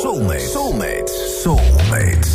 Soulmate. Soulmate. Soulmate.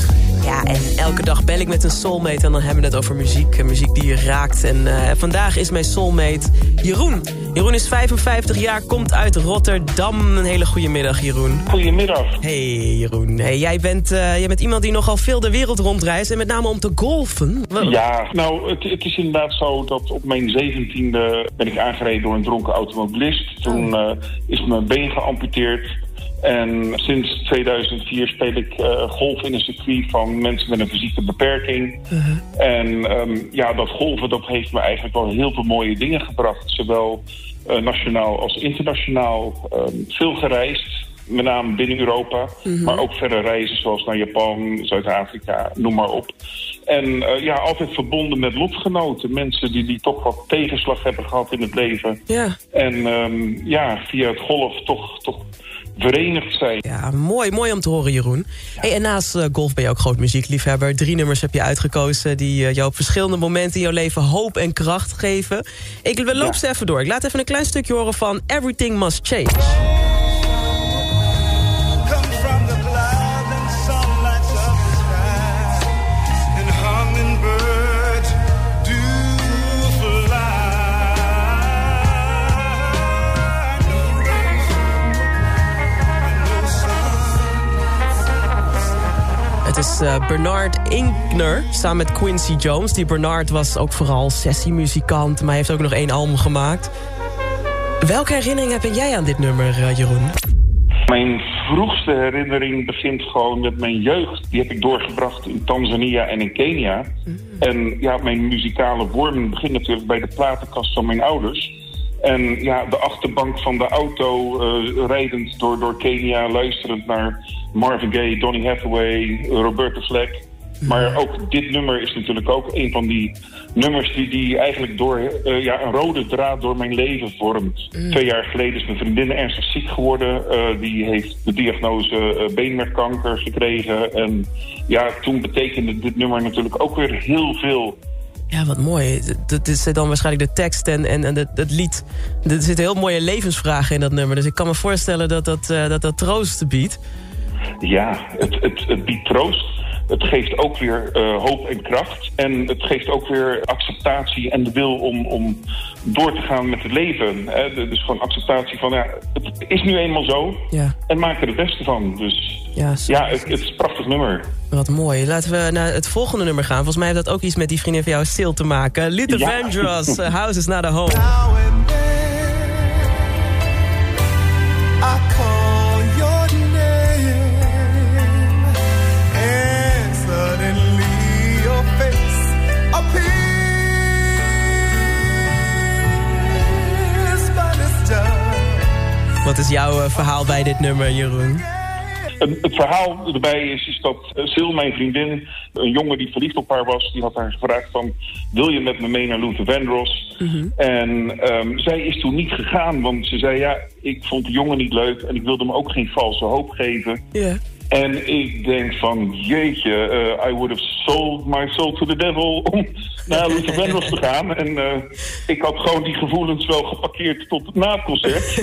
Ja, en elke dag bel ik met een soulmate en dan hebben we het over muziek. Muziek die je raakt. En uh, vandaag is mijn soulmate Jeroen. Jeroen is 55 jaar, komt uit Rotterdam. Een hele goede middag, Jeroen. Goedemiddag. Hey, Jeroen. Hey, jij, bent, uh, jij bent iemand die nogal veel de wereld rondreist. En met name om te golfen. Ja, nou, het, het is inderdaad zo dat op mijn 17e ben ik aangereden door een dronken automobilist. Toen uh, is mijn been geamputeerd. En sinds 2004 speel ik uh, golf in een circuit van mensen met een fysieke beperking. Uh -huh. En um, ja, dat golven dat heeft me eigenlijk wel heel veel mooie dingen gebracht. Zowel uh, nationaal als internationaal. Um, veel gereisd, met name binnen Europa. -huh. Maar ook verder reizen zoals naar Japan, Zuid-Afrika, noem maar op. En uh, ja, altijd verbonden met lotgenoten. Mensen die, die toch wat tegenslag hebben gehad in het leven. Ja. En um, ja, via het golf toch... toch verenigd zijn. Ja, mooi, mooi om te horen, Jeroen. Ja. Hey, en naast uh, golf ben je ook groot muziekliefhebber. Drie nummers heb je uitgekozen die uh, jou op verschillende momenten in jouw leven hoop en kracht geven. Ik loop ja. ze even door. Ik laat even een klein stukje horen van Everything Must Change. Is uh, Bernard Inkner samen met Quincy Jones. Die Bernard was ook vooral sessiemuzikant, maar hij heeft ook nog één album gemaakt. Welke herinnering heb jij aan dit nummer, uh, Jeroen? Mijn vroegste herinnering begint gewoon met mijn jeugd. Die heb ik doorgebracht in Tanzania en in Kenia. Mm. En ja, mijn muzikale wormen begint natuurlijk bij de platenkast van mijn ouders. En ja, de achterbank van de auto uh, rijdend door, door Kenia, luisterend naar Marvin Gaye, Donny Hathaway, Roberta Fleck. Maar ook dit nummer is natuurlijk ook een van die nummers die, die eigenlijk door uh, ja, een rode draad door mijn leven vormt. Mm. Twee jaar geleden is mijn vriendin ernstig ziek geworden. Uh, die heeft de diagnose uh, beenmergkanker gekregen. En ja, toen betekende dit nummer natuurlijk ook weer heel veel. Ja, wat mooi. Dat is dan waarschijnlijk de tekst en, en, en het, het lied. Er zitten heel mooie levensvragen in dat nummer. Dus ik kan me voorstellen dat dat, uh, dat, dat troost biedt. Ja, het, het, het biedt troost. Het geeft ook weer uh, hoop en kracht. En het geeft ook weer acceptatie en de wil om, om door te gaan met het leven. Hè? Dus gewoon acceptatie van, ja, het is nu eenmaal zo. Ja. En maak er het beste van. Dus ja, ja het, het, is een prachtig nummer. Wat mooi. Laten we naar het volgende nummer gaan. Volgens mij heeft dat ook iets met die vriendin van jou stil te maken. Little ja. Vandross, uh, House is not a Home. Wat is jouw uh, verhaal bij dit nummer, Jeroen? Het, het verhaal erbij is, is dat Sil, mijn vriendin, een jongen die verliefd op haar was, die had haar gevraagd van, wil je met me mee naar Luther Vandross? Mm -hmm. En um, zij is toen niet gegaan, want ze zei, ja, ik vond de jongen niet leuk en ik wilde hem ook geen valse hoop geven. Yeah. En ik denk van, jeetje, uh, I would have sold my soul to the devil om naar Luther Vandross te gaan. En uh, ik had gewoon die gevoelens wel geparkeerd tot het na het concert.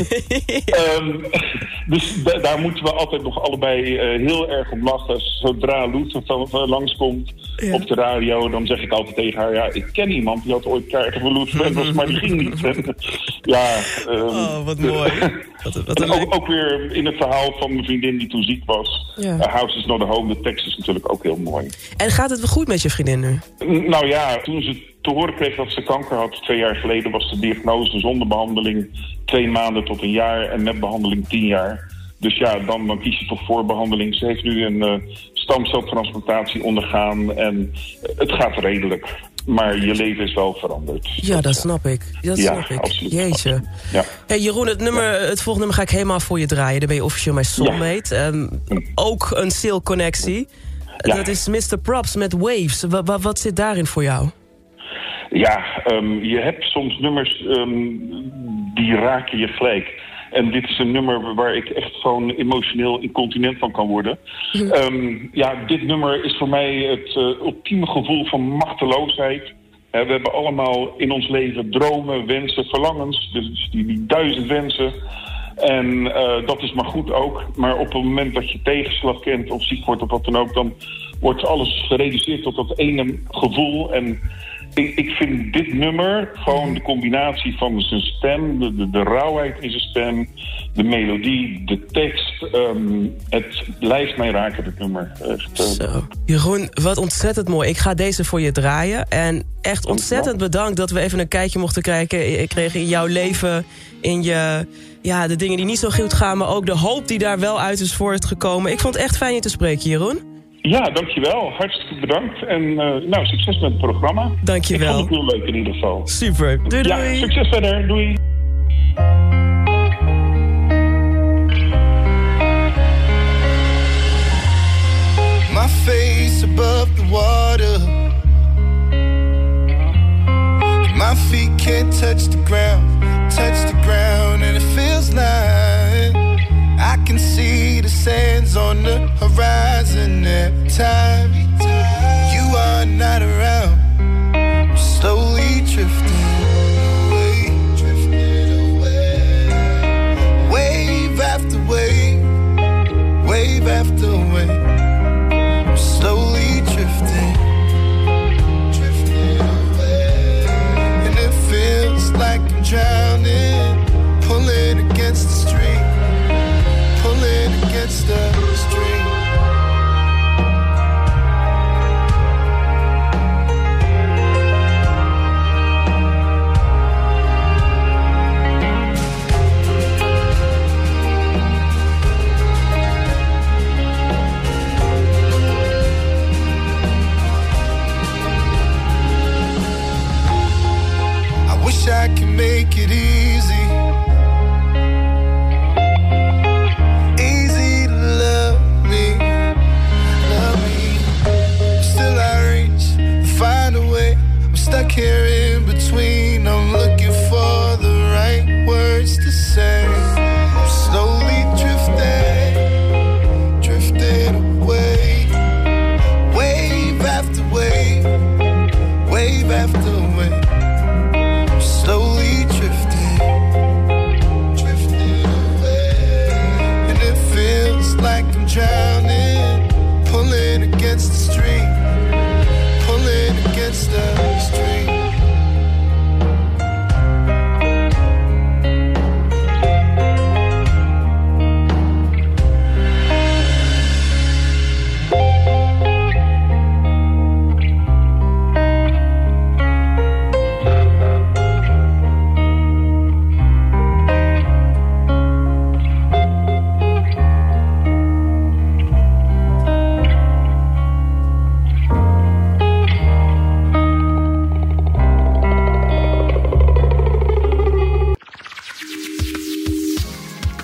um, dus da daar moeten we altijd nog allebei uh, heel erg om lachen. Zodra Luther van, van langskomt ja. op de radio, dan zeg ik altijd tegen haar... ja, ik ken iemand, die had ooit kaarten voor Luther Vandross, maar die ging niet. ja, um, oh, wat mooi. Wat, wat en ook, ook weer in het verhaal van mijn vriendin die toen ziek was... Ja. Uh, House is not a home, de tekst is natuurlijk ook heel mooi. En gaat het wel goed met je vriendin nu? Nou ja, toen ze te horen kreeg dat ze kanker had, twee jaar geleden was de diagnose zonder behandeling twee maanden tot een jaar en met behandeling tien jaar. Dus ja, dan, dan kies je toch voor behandeling. Ze heeft nu een uh, stamceltransplantatie ondergaan. En het gaat redelijk. Maar je leven is wel veranderd. Ja, dat snap ik. Dat Ja, snap ik. absoluut, Jeetje. absoluut. Ja. Hey, Jeroen, het, nummer, het volgende nummer ga ik helemaal voor je draaien. Dan ben je officieel mijn soulmate. Ehm, ook een Seal-connectie. Ja. Dat is Mr. Props met Waves. Wa- wa- wat zit daarin voor jou? Ja, ehm, je hebt soms nummers ehm, die raken je gelijk. En dit is een nummer waar ik echt gewoon emotioneel incontinent van kan worden. Ehm, ja, dit nummer is voor mij het eh, ultieme gevoel van machteloosheid. We hebben allemaal in ons leven dromen, wensen, verlangens. Dus die, die duizend wensen. En eh, dat is maar goed ook. Maar op het moment dat je tegenslag kent of ziek wordt of wat dan ook... dan wordt alles gereduceerd tot dat ene gevoel. En ik, ik vind dit nummer, gewoon de combinatie van zijn stem... de, de, de rauwheid in zijn stem, de melodie, de tekst... ehm, het blijft mij raken, dit nummer. Echt, eh, Zo. Jeroen, wat ontzettend mooi. Ik ga deze voor je draaien. En echt ontzettend bedankt dat we even een kijkje mochten kijken. Ik kreeg in jouw leven, in je, ja, de dingen die niet zo goed gaan... maar ook de hoop die daar wel uit is voortgekomen. Ik vond het echt fijn je te spreken, Jeroen. Ja, dankjewel. Hartstikke bedankt. En eh, nou, succes met het programma. Dankjewel. Ik vond het heel leuk in ieder geval. Super. Doei doei. Ja, succes verder. Doei. My face above the water. My feet can't touch the ground, touch the ground, and it feels like I can see the sands on the horizon every time